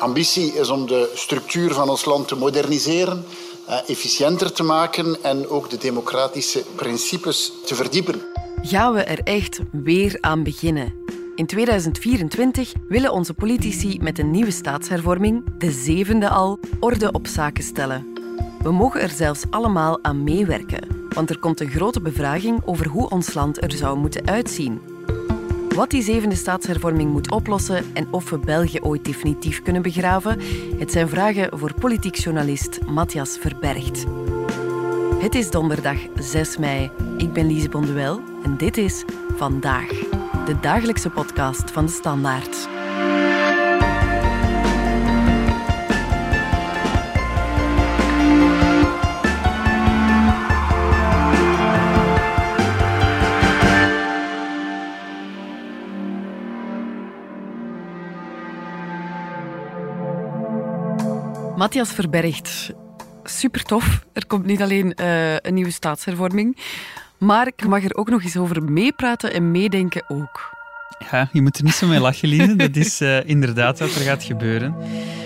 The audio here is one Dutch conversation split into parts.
ambitie is om de structuur van ons land te moderniseren, eh, efficiënter te maken en ook de democratische principes te verdiepen. Gaan we er echt weer aan beginnen? In 2024 willen onze politici met een nieuwe staatshervorming, de zevende al, orde op zaken stellen. We mogen er zelfs allemaal aan meewerken, want er komt een grote bevraging over hoe ons land er zou moeten uitzien. Wat die zevende staatshervorming moet oplossen en of we België ooit definitief kunnen begraven, het zijn vragen voor politiek journalist Matthias Verbergt. Het is donderdag 6 mei. Ik ben Lise Bonduel en dit is Vandaag, de dagelijkse podcast van de Standaard. Matthias Verbergt, super tof. Er komt niet alleen uh, een nieuwe staatshervorming, maar ik mag er ook nog eens over meepraten en meedenken ook. Ja, je moet er niet zo mee lachen, Lise. Dat is uh, inderdaad wat er gaat gebeuren.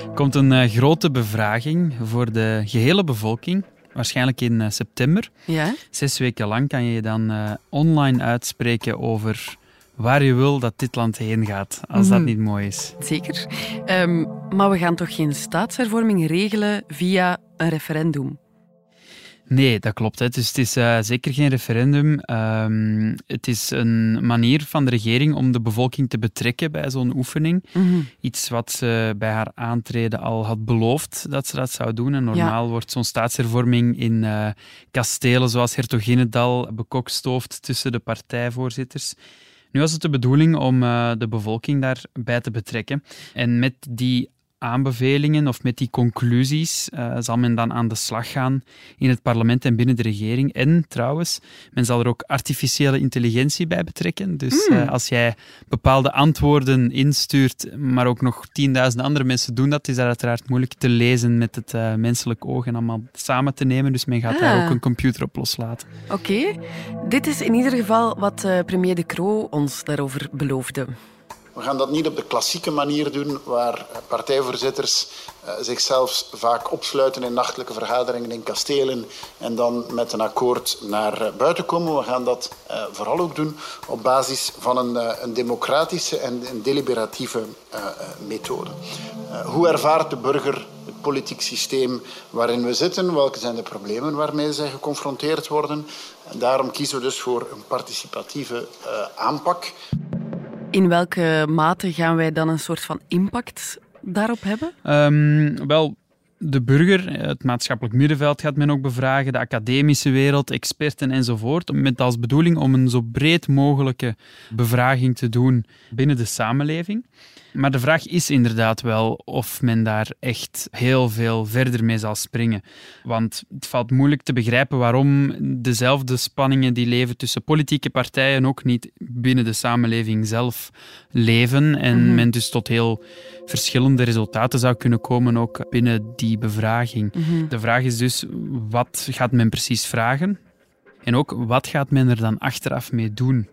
Er komt een uh, grote bevraging voor de gehele bevolking. Waarschijnlijk in september. Ja? Zes weken lang kan je je dan online uitspreken over waar je wil dat dit land heen gaat, als dat mhm. niet mooi is. Zeker. Um, maar we gaan toch geen staatshervorming regelen via een referendum? Nee, dat klopt. Hè. Dus het is uh, zeker geen referendum. Um, het is een manier van de regering om de bevolking te betrekken bij zo'n oefening. Mm Iets wat ze bij haar aantreden al had beloofd dat ze dat zou doen. En normaal wordt zo'n staatshervorming in uh, kastelen zoals Hertoginnedal bekokstoofd tussen de partijvoorzitters. Nu was het de bedoeling om uh, de bevolking daarbij te betrekken. En met die aanbevelingen of met die conclusies uh, zal men dan aan de slag gaan in het parlement en binnen de regering. En trouwens, men zal er ook artificiële intelligentie bij betrekken. Dus uh, als jij bepaalde antwoorden instuurt, maar ook nog tienduizenden andere mensen doen dat, is dat uiteraard moeilijk te lezen met het uh, menselijk oog en allemaal samen te nemen. Dus men gaat daar ook ah. een computer op loslaten. Oké, dit is in ieder geval wat premier De Croo ons daarover beloofde. We gaan dat niet op de klassieke manier doen, waar partijvoorzitters uh, zichzelf vaak opsluiten in nachtelijke vergaderingen in kastelen en dan met een akkoord naar uh, buiten komen. We gaan dat uh, vooral ook doen op basis van een, democratische en een deliberatieve methode. hoe ervaart de burger het politiek systeem waarin we zitten? Welke zijn de problemen waarmee zij geconfronteerd worden? En daarom kiezen we dus voor een participatieve aanpak. In welke mate gaan wij dan een soort van impact daarop hebben? Um, wel, de burger, het maatschappelijk middenveld gaat men ook bevragen, de academische wereld, experten enzovoort, met als bedoeling om een zo breed mogelijke bevraging te doen binnen de samenleving. Maar de vraag is inderdaad wel of men daar echt heel veel verder mee zal springen. Want het valt moeilijk te begrijpen waarom dezelfde spanningen die leven tussen politieke partijen ook niet binnen de samenleving zelf leven. En mhm. men dus tot heel verschillende resultaten zou kunnen komen ook binnen die bevraging. Mhm. De vraag is dus, wat gaat men precies vragen? En ook, wat gaat men er dan achteraf mee doen?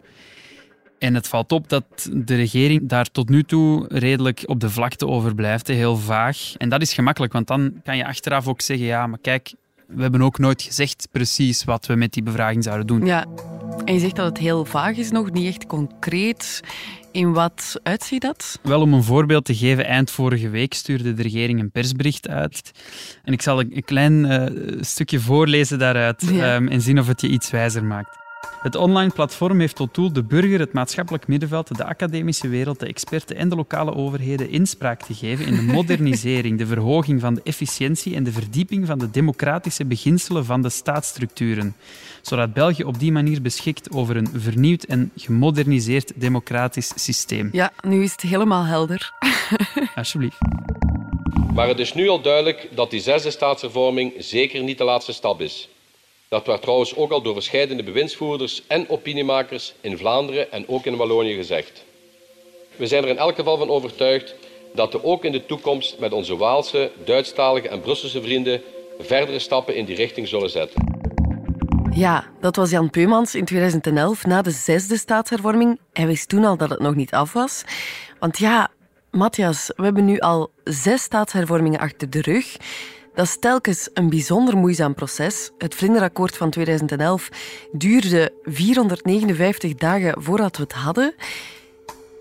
En het valt op dat de regering daar tot nu toe redelijk op de vlakte over blijft, heel vaag. En dat is gemakkelijk, want dan kan je achteraf ook zeggen, ja, maar kijk, we hebben ook nooit gezegd precies wat we met die bevraging zouden doen. Ja, en je zegt dat het heel vaag is nog, niet echt concreet. In wat uitziet dat? Wel, om een voorbeeld te geven, eind vorige week stuurde de regering een persbericht uit. En ik zal een klein uh, stukje voorlezen daaruit um, en zien of het je iets wijzer maakt. Het online platform heeft tot doel de burger, het maatschappelijk middenveld, de academische wereld, de experten en de lokale overheden inspraak te geven in de modernisering, de verhoging van de efficiëntie en de verdieping van de democratische beginselen van de staatsstructuren, zodat België op die manier beschikt over een vernieuwd en gemoderniseerd democratisch systeem. Ja, nu is het helemaal helder. Alsjeblieft. Maar het is nu al duidelijk dat die zesde staatshervorming zeker niet de laatste stap is. Dat werd trouwens ook al door verschillende bewindsvoerders en opiniemakers in Vlaanderen en ook in Wallonië gezegd. We zijn er in elk geval van overtuigd dat we ook in de toekomst met onze Waalse, Duitsstalige en Brusselse vrienden verdere stappen in die richting zullen zetten. Ja, dat was Jan Peumans in 2011 na de zesde staatshervorming. Hij wist toen al dat het nog niet af was. Want ja, Matthias, we hebben nu al zes staatshervormingen achter de rug. Dat is telkens een bijzonder moeizaam proces. Het Vlinderakkoord van 2011 duurde 459 dagen voordat we het hadden.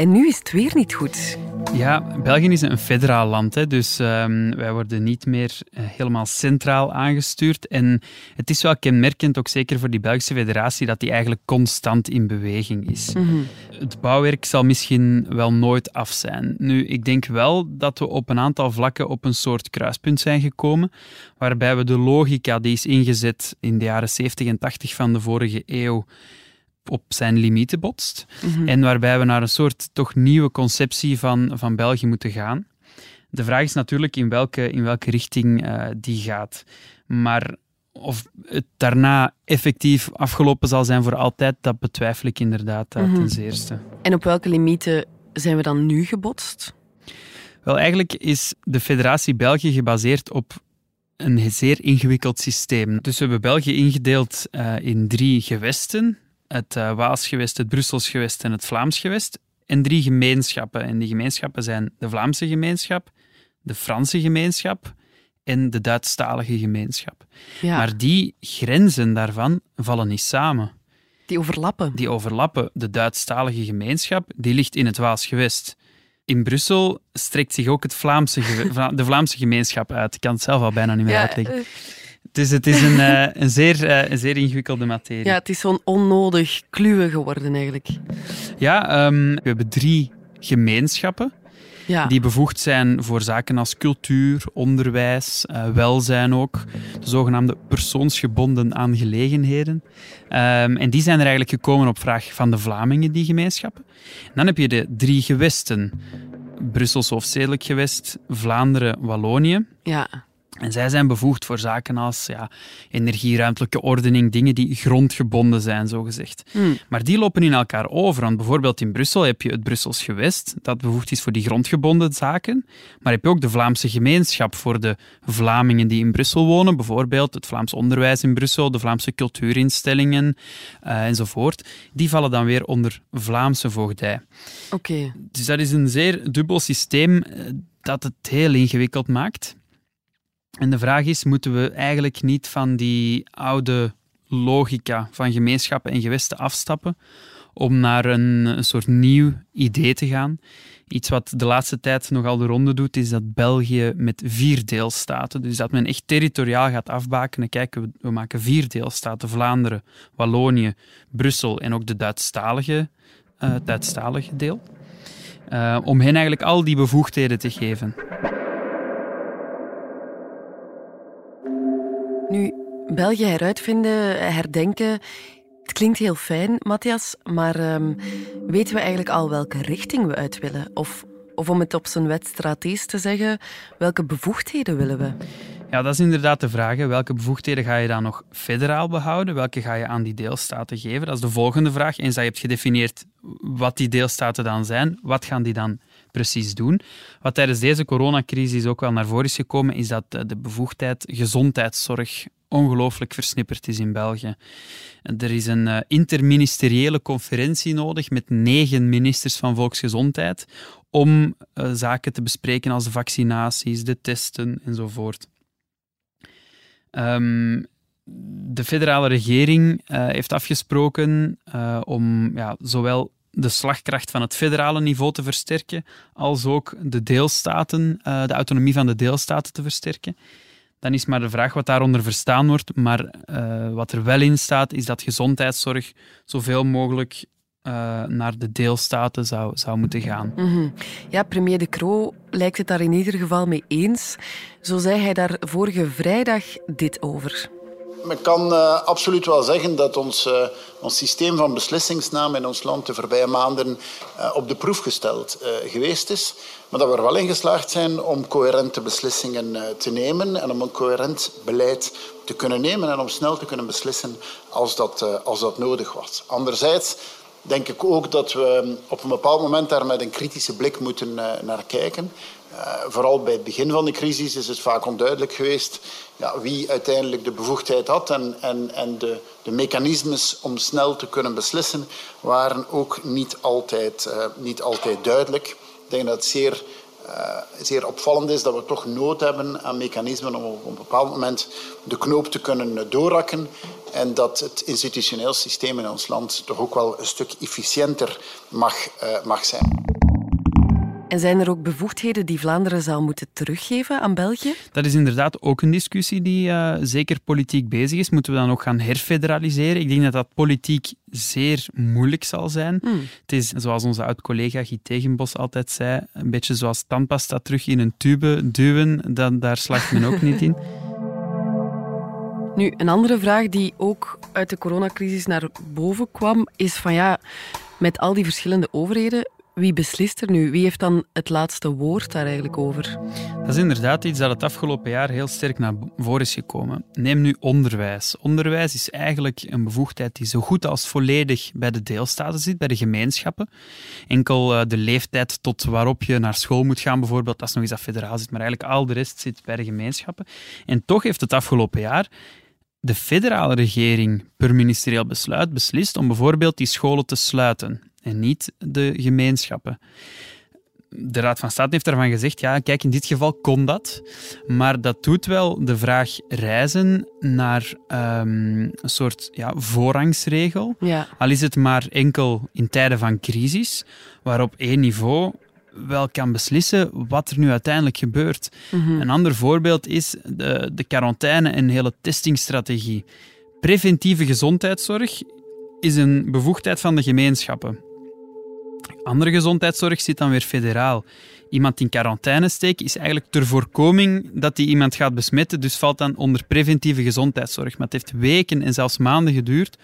En nu is het weer niet goed. Ja, België is een federaal land, hè, dus ehm, wij worden niet meer eh, helemaal centraal aangestuurd. En het is wel kenmerkend, ook zeker voor die Belgische federatie, dat die eigenlijk constant in beweging is. Mhm. Het bouwwerk zal misschien wel nooit af zijn. Nu, ik denk wel dat we op een aantal vlakken op een soort kruispunt zijn gekomen, waarbij we de logica die is ingezet in de jaren 70 en 80 van de vorige eeuw op zijn limieten botst. En waarbij we naar een soort toch nieuwe conceptie van, van België moeten gaan. De vraag is natuurlijk in welke, in welke richting eh, die gaat. Maar of het daarna effectief afgelopen zal zijn voor altijd, dat betwijfel ik inderdaad uh, ten zeerste. En op welke limieten zijn we dan nu gebotst? Wel, eigenlijk is de Federatie België gebaseerd op een zeer ingewikkeld systeem. Dus we hebben België ingedeeld uh, in drie gewesten het uh, Waasgewest, het Brusselsgewest en het Vlaamsgewest. En drie gemeenschappen. En die gemeenschappen zijn de Vlaamse gemeenschap, de Franse gemeenschap en de Duitsstalige gemeenschap. Ja. Maar die grenzen daarvan vallen niet samen. Die overlappen. Die overlappen. De Duitsstalige gemeenschap die ligt in het Waasgewest. In Brussel strekt zich ook het Vlaamse, de Vlaamse gemeenschap uit. Ik kan het zelf al bijna niet meer ja, uitleggen. Dus het is een, uh, een, zeer, uh, een zeer ingewikkelde materie. Ja, het is zo'n onnodig kluwen geworden eigenlijk. Ja, um, we hebben drie gemeenschappen ja. die bevoegd zijn voor zaken als cultuur, onderwijs, uh, welzijn ook. De zogenaamde persoonsgebonden aangelegenheden. Um, en die zijn er eigenlijk gekomen op vraag van de Vlamingen, die gemeenschappen. En dan heb je de drie gewesten. Brussels hoofdstedelijk gewest, Vlaanderen, Wallonië. Ja. En zij zijn bevoegd voor zaken als ja, energieruimtelijke ordening, dingen die grondgebonden zijn, zogezegd. Hmm. Maar die lopen in elkaar over. Want bijvoorbeeld in Brussel heb je het Brussels gewest, dat bevoegd is voor die grondgebonden zaken. Maar heb je ook de Vlaamse gemeenschap voor de Vlamingen die in Brussel wonen, bijvoorbeeld het Vlaams onderwijs in Brussel, de Vlaamse cultuurinstellingen uh, enzovoort. Die vallen dan weer onder Vlaamse voogdij. Oké. Okay. Dus dat is een zeer dubbel systeem dat het heel ingewikkeld maakt. En de vraag is, moeten we eigenlijk niet van die oude logica van gemeenschappen en gewesten afstappen om naar een, soort nieuw idee te gaan? Iets wat de laatste tijd nogal de ronde doet, is dat België met vier deelstaten, dus dat men echt territoriaal gaat afbakenen. Kijken, we, we maken vier deelstaten, Vlaanderen, Wallonië, Brussel en ook de Duitsstalige, uh, deel. Uh, om hen eigenlijk al die bevoegdheden te geven. Nu, België heruitvinden, herdenken. Het klinkt heel fijn, Matthias, maar um, weten we eigenlijk al welke richting we uit willen? Of, of om het op zijn wetstratees te zeggen, welke bevoegdheden willen we? Ja, dat is inderdaad de vraag. Welke bevoegdheden ga je dan nog federaal behouden? Welke ga je aan die deelstaten geven? Dat is de volgende vraag. Eens dat je hebt gedefinieerd wat die deelstaten dan zijn, wat gaan die dan precies doen? Wat tijdens deze coronacrisis ook wel naar voren is gekomen, is dat de bevoegdheid gezondheidszorg ongelooflijk versnipperd is in België. Er is een uh, interministeriële conferentie nodig met negen ministers van volksgezondheid om uh, zaken te bespreken als vaccinaties, de testen enzovoort. Um, de federale regering heeft afgesproken om ja, zowel de slagkracht van het federale niveau te versterken, als ook de deelstaten, uh, de autonomie van de deelstaten te versterken. Dan is maar de vraag wat daaronder verstaan wordt. Maar wat er wel in staat, is dat gezondheidszorg zoveel mogelijk uh, naar de deelstaten zou, zou moeten gaan. -hmm. Ja, premier De Croo lijkt het daar in ieder geval mee eens. Zo zei hij daar vorige vrijdag dit over. Men kan uh, absoluut wel zeggen dat ons, uh, ons systeem van beslissingsname in ons land de voorbije maanden uh, op de proef gesteld geweest is. Maar dat we er wel in geslaagd zijn om coherente beslissingen te nemen en om een coherent beleid te kunnen nemen en om snel te kunnen beslissen als dat, als dat nodig was. Anderzijds denk ik ook dat we op een bepaald moment daar met een kritische blik moeten naar kijken. Uh, vooral bij het begin van de crisis is het vaak onduidelijk geweest ja, wie uiteindelijk de bevoegdheid had en, en, en de, de mechanismes om snel te kunnen beslissen waren ook niet altijd, uh, niet altijd duidelijk. Ik denk dat het zeer zeer opvallend is dat we toch nood hebben aan mechanismen om op een bepaald moment de knoop te kunnen doorrakken en dat het institutioneel systeem in ons land toch ook wel een stuk efficiënter mag, mag zijn. En zijn er ook bevoegdheden die Vlaanderen zal moeten teruggeven aan België? Dat is inderdaad ook een discussie die uh, zeker politiek bezig is. Moeten we dan ook gaan herfederaliseren? Ik denk dat dat politiek zeer moeilijk zal zijn. Hmm. Het is, zoals onze oud-collega Guy Tegenbos altijd zei, een beetje zoals tandpasta terug in een tube duwen. Dan, daar slaagt men ook niet in. Nu, een andere vraag die ook uit de coronacrisis naar boven kwam, is van ja, met al die verschillende overheden, wie beslist er nu? Wie heeft dan het laatste woord daar eigenlijk over? Dat is inderdaad iets dat het afgelopen jaar heel sterk naar voren is gekomen. Neem nu onderwijs. Onderwijs is eigenlijk een bevoegdheid die zo goed als volledig bij de deelstaten zit, bij de gemeenschappen. Enkel eh, de leeftijd tot waarop je naar school moet gaan, bijvoorbeeld, dat is nog eens dat federaal zit, maar eigenlijk al de rest zit bij de gemeenschappen. En toch heeft het afgelopen jaar de federale regering per ministerieel besluit beslist om bijvoorbeeld die scholen te sluiten en niet de gemeenschappen. De Raad van State heeft daarvan gezegd, ja, kijk, in dit geval kon dat, maar dat doet wel de vraag reizen naar um, een soort ja, voorrangsregel. Ja. Al is het maar enkel in tijden van crisis, waarop één niveau wel kan beslissen wat er nu uiteindelijk gebeurt. Mhm. Een ander voorbeeld is de, de quarantaine en hele testingstrategie. Preventieve gezondheidszorg is een bevoegdheid van de gemeenschappen. Andere gezondheidszorg zit dan weer federaal. Iemand in quarantaine steken is eigenlijk ter voorkoming dat die iemand gaat besmetten, dus valt dan onder preventieve gezondheidszorg. Maar het heeft weken en zelfs maanden geduurd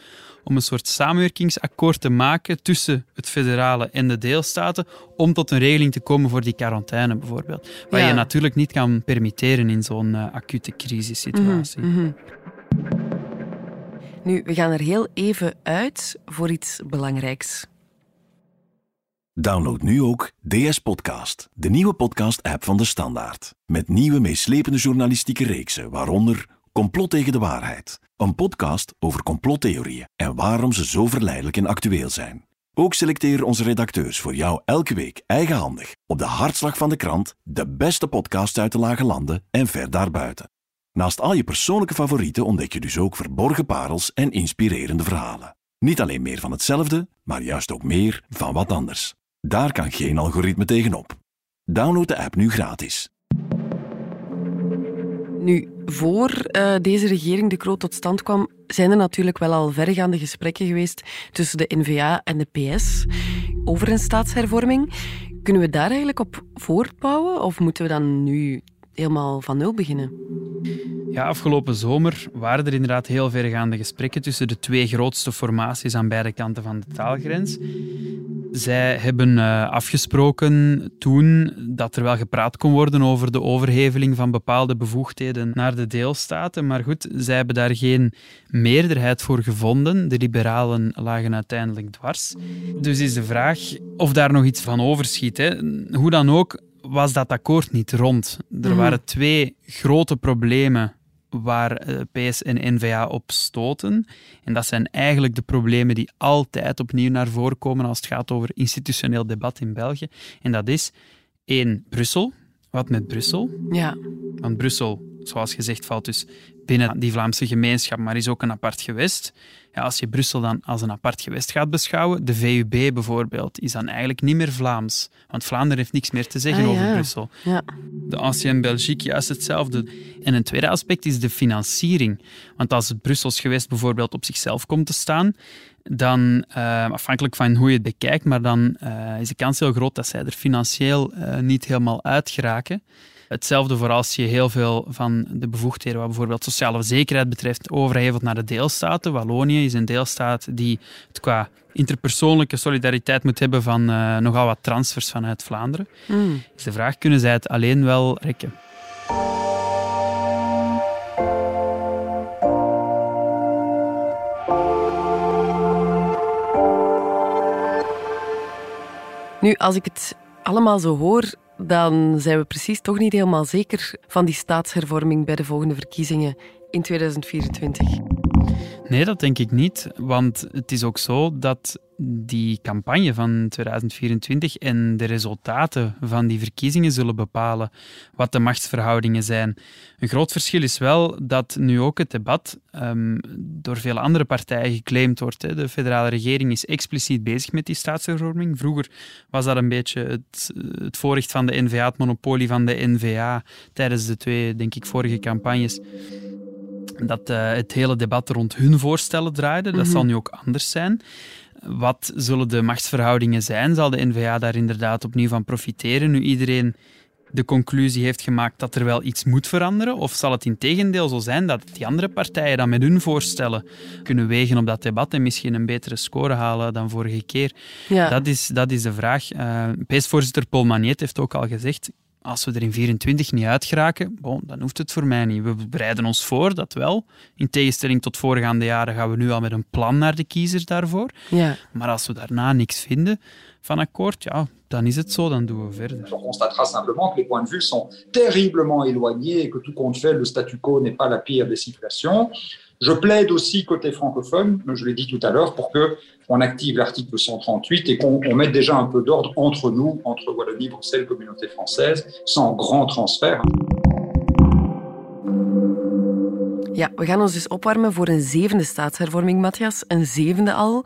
om een soort samenwerkingsakkoord te maken tussen het federale en de deelstaten om tot een regeling te komen voor die quarantaine bijvoorbeeld. Wat je natuurlijk niet kan permitteren in zo'n uh, acute crisissituatie. Mm -hmm. Nu, we gaan er heel even uit voor iets belangrijks. Download nu ook DS Podcast, de nieuwe podcast-app van de Standaard. Met nieuwe meeslepende journalistieke reeksen, waaronder Complot tegen de waarheid. Een podcast over complottheorieën en waarom ze zo verleidelijk en actueel zijn. Ook selecteren onze redacteurs voor jou elke week eigenhandig op de hartslag van de krant de beste podcasts uit de lage landen en ver daarbuiten. Naast al je persoonlijke favorieten ontdek je dus ook verborgen parels en inspirerende verhalen. Niet alleen meer van hetzelfde, maar juist ook meer van wat anders. Daar kan geen algoritme tegenop. Download de app nu gratis. Nu, voor uh, deze regering de Kroot tot stand kwam, zijn er natuurlijk wel al verregaande gesprekken geweest tussen de NVA en de PS over een staatshervorming. Kunnen we daar eigenlijk op voortbouwen of moeten we dan nu helemaal van nul beginnen? Ja, afgelopen zomer waren er inderdaad heel vergaande gesprekken tussen de twee grootste formaties aan beide kanten van de taalgrens. Zij hebben uh, afgesproken toen dat er wel gepraat kon worden over de overheveling van bepaalde bevoegdheden naar de deelstaten. Maar goed, zij hebben daar geen meerderheid voor gevonden. De liberalen lagen uiteindelijk dwars. Dus is de vraag of daar nog iets van overschiet. Hè. Hoe dan ook, was dat akkoord niet rond. Er mhm. waren twee grote problemen waar eh, PS en NVA op stoten. En dat zijn eigenlijk de problemen die altijd opnieuw naar voren komen als het gaat over institutioneel debat in België. En dat is één, Brussel. Wat met Brussel? Ja. Want Brussel, zoals gezegd, valt dus binnen die Vlaamse gemeenschap, maar is ook een apart gewest. Ja, als je Brussel dan als een apart gewest gaat beschouwen, de VUB bijvoorbeeld, is dan eigenlijk niet meer Vlaams. Want Vlaanderen heeft niks meer te zeggen ah, over Brussel. Ja. De Ancienne Belgique, juist hetzelfde. En een tweede aspect is de financiering. Want als het Brussels gewest bijvoorbeeld op zichzelf komt te staan, dan, uh, afhankelijk van hoe je het bekijkt, maar dan uh, is de kans heel groot dat zij er financieel uh, niet helemaal uit geraken. Hetzelfde voor als je heel veel van de bevoegdheden, wat bijvoorbeeld sociale zekerheid betreft, overhevelt naar de deelstaten. Wallonië is een deelstaat die het qua interpersoonlijke solidariteit moet hebben van uh, nogal wat transfers vanuit Vlaanderen. Mm. Dus de vraag, kunnen zij het alleen wel rekken? Nu, als ik het allemaal zo hoor, dan zijn we precies toch niet helemaal zeker van die staatshervorming bij de volgende verkiezingen in 2024. Nee, dat denk ik niet. Want het is ook zo dat die campagne van 2024 en de resultaten van die verkiezingen zullen bepalen wat de machtsverhoudingen zijn. Een groot verschil is wel dat nu ook het debat um, door veel andere partijen geclaimd wordt. Hè. De federale regering is expliciet bezig met die staatshervorming. Vroeger was dat een beetje het, het voorrecht van de NVA, het monopolie van de NVA tijdens de twee, denk ik, vorige campagnes dat uh, het hele debat rond hun voorstellen draaide. Dat zal mhm. nu ook anders zijn. Wat zullen de machtsverhoudingen zijn? Zal de NVA daar inderdaad opnieuw van profiteren? Nu iedereen de conclusie heeft gemaakt dat er wel iets moet veranderen? Of zal het in tegendeel zo zijn dat die andere partijen dan met hun voorstellen kunnen wegen op dat debat en misschien een betere score halen dan vorige keer? Ja. Dat, is, dat is de vraag. Uh, PS-voorzitter Paul Magnet heeft ook al gezegd, als we er in 24 niet uit geraken, bon, dan hoeft het voor mij niet. We bereiden ons voor, dat wel. In tegenstelling tot voorgaande jaren gaan we nu al met een plan naar de kiezers daarvoor. Ja. Maar als we daarna niks vinden van akkoord, ja, dan is het zo, dan doen we verder. On constatera simplement que les points de vue sont terriblement éloignés et que tout compte fait, le statu quo n'est pas la pire des situations. Je plaide aussi côté francophone, je l'ai dit tout à l'heure, pour que on active l'article 138 et qu'on mette déjà un peu d'ordre entre nous, entre Wallonie, Bruxelles, communauté française, sans grand transfert. Ja, we gaan ons dus opwarmen voor een zevende staatshervorming, Matthias. Een zevende al.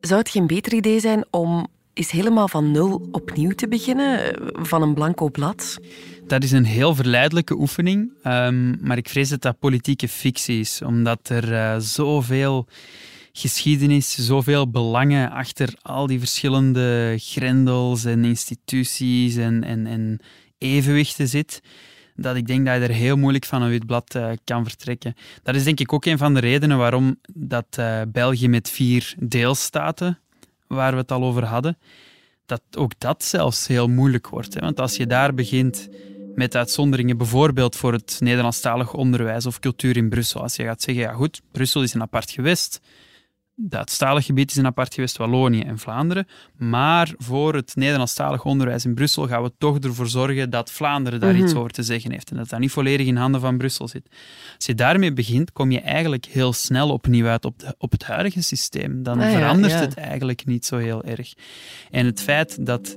Zou het geen beter idee zijn om eens helemaal van nul opnieuw te beginnen, van een blanco blad? Dat is een heel verleidelijke oefening, um, maar ik vrees dat dat politieke fictie is, omdat er uh, zoveel geschiedenis, zoveel belangen achter al die verschillende grendels en instituties en, en, en evenwichten zit, dat ik denk dat je er heel moeilijk van een wit blad uh, kan vertrekken. Dat is denk ik ook een van de redenen waarom dat uh, België met vier deelstaten, waar we het al over hadden, dat ook dat zelfs heel moeilijk wordt. Hè? Want als je daar begint met uitzonderingen, bijvoorbeeld voor het Nederlandstalig onderwijs of cultuur in Brussel. Als je gaat zeggen, ja goed, Brussel is een apart gewest, Duitsstalig gebied is een apart gewest, Wallonië en Vlaanderen. Maar voor het Nederlandstalig onderwijs in Brussel gaan we toch ervoor zorgen dat Vlaanderen daar iets mhm. over te zeggen heeft en dat dat niet volledig in handen van Brussel zit. Als je daarmee begint, kom je eigenlijk heel snel opnieuw uit op, de, op het huidige systeem. Dan ah verandert het eigenlijk niet zo heel erg. En het feit dat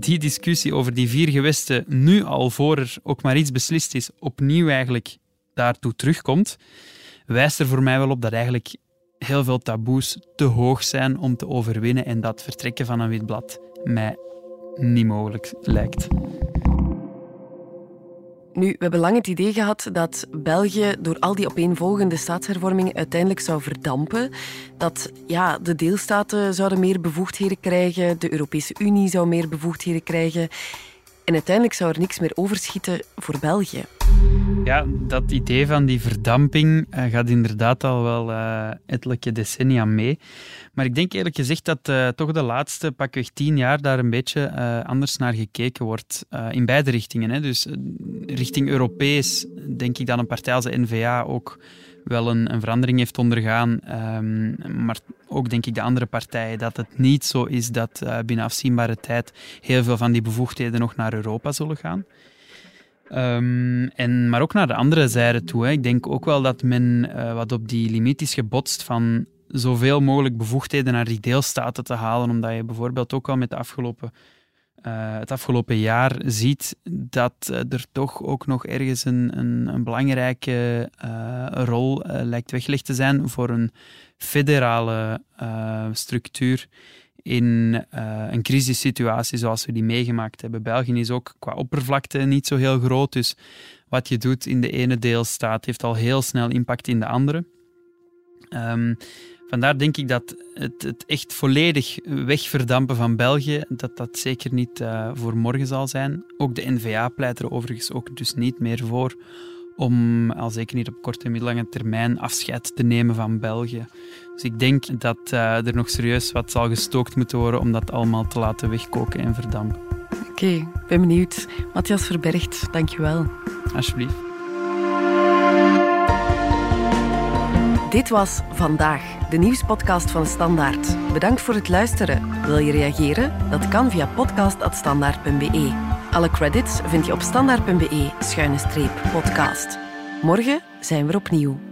die discussie over die vier gewesten nu al voor er ook maar iets beslist is, opnieuw eigenlijk daartoe terugkomt, wijst er voor mij wel op dat eigenlijk heel veel taboes te hoog zijn om te overwinnen en dat vertrekken van een wit blad mij niet mogelijk lijkt. Nu, we hebben lang het idee gehad dat België door al die opeenvolgende staatshervormingen uiteindelijk zou verdampen. Dat ja, de deelstaten zouden meer bevoegdheden krijgen, de Europese Unie zou meer bevoegdheden krijgen. En uiteindelijk zou er niks meer overschieten voor België. Ja, dat idee van die verdamping uh, gaat inderdaad al wel uh, decennia mee. Maar ik denk eerlijk gezegd dat uh, toch de laatste pakweg tien jaar daar een beetje anders naar gekeken wordt. in beide richtingen. Hè. Dus richting Europees denk ik dat een partij als de NVA ook wel een, een verandering heeft ondergaan. Um, maar ook denk ik de andere partijen dat het niet zo is dat binnen afzienbare tijd heel veel van die bevoegdheden nog naar Europa zullen gaan. Um, en, maar ook naar de andere zijde toe. Hè. Ik denk ook wel dat men uh, wat op die limiet is gebotst van zoveel mogelijk bevoegdheden naar die deelstaten te halen, omdat je bijvoorbeeld ook al met afgelopen uh, het afgelopen jaar ziet dat uh, er toch ook nog ergens een, een, een belangrijke rol lijkt weggelegd te zijn voor een federale structuur in een crisissituatie zoals we die meegemaakt hebben. België is ook qua oppervlakte niet zo heel groot, dus wat je doet in de ene deelstaat heeft al heel snel impact in de andere. Um, Vandaar denk ik dat het, het, echt volledig wegverdampen van België, dat dat zeker niet uh, voor morgen zal zijn. Ook de NVA pleit er overigens ook dus niet meer voor om, al zeker niet op korte en middellange termijn, afscheid te nemen van België. Dus ik denk dat uh, er nog serieus wat zal gestookt moeten worden om dat allemaal te laten wegkoken en verdampen. Oké, okay, ben benieuwd. Matthias Verbergt, dankjewel. Alsjeblieft. Dit was Vandaag de nieuwspodcast van Standaard. Bedankt voor het luisteren. Wil je reageren? Dat kan via podcast.standaard.be. Alle credits vind je op standaard.be-podcast. Morgen zijn we opnieuw.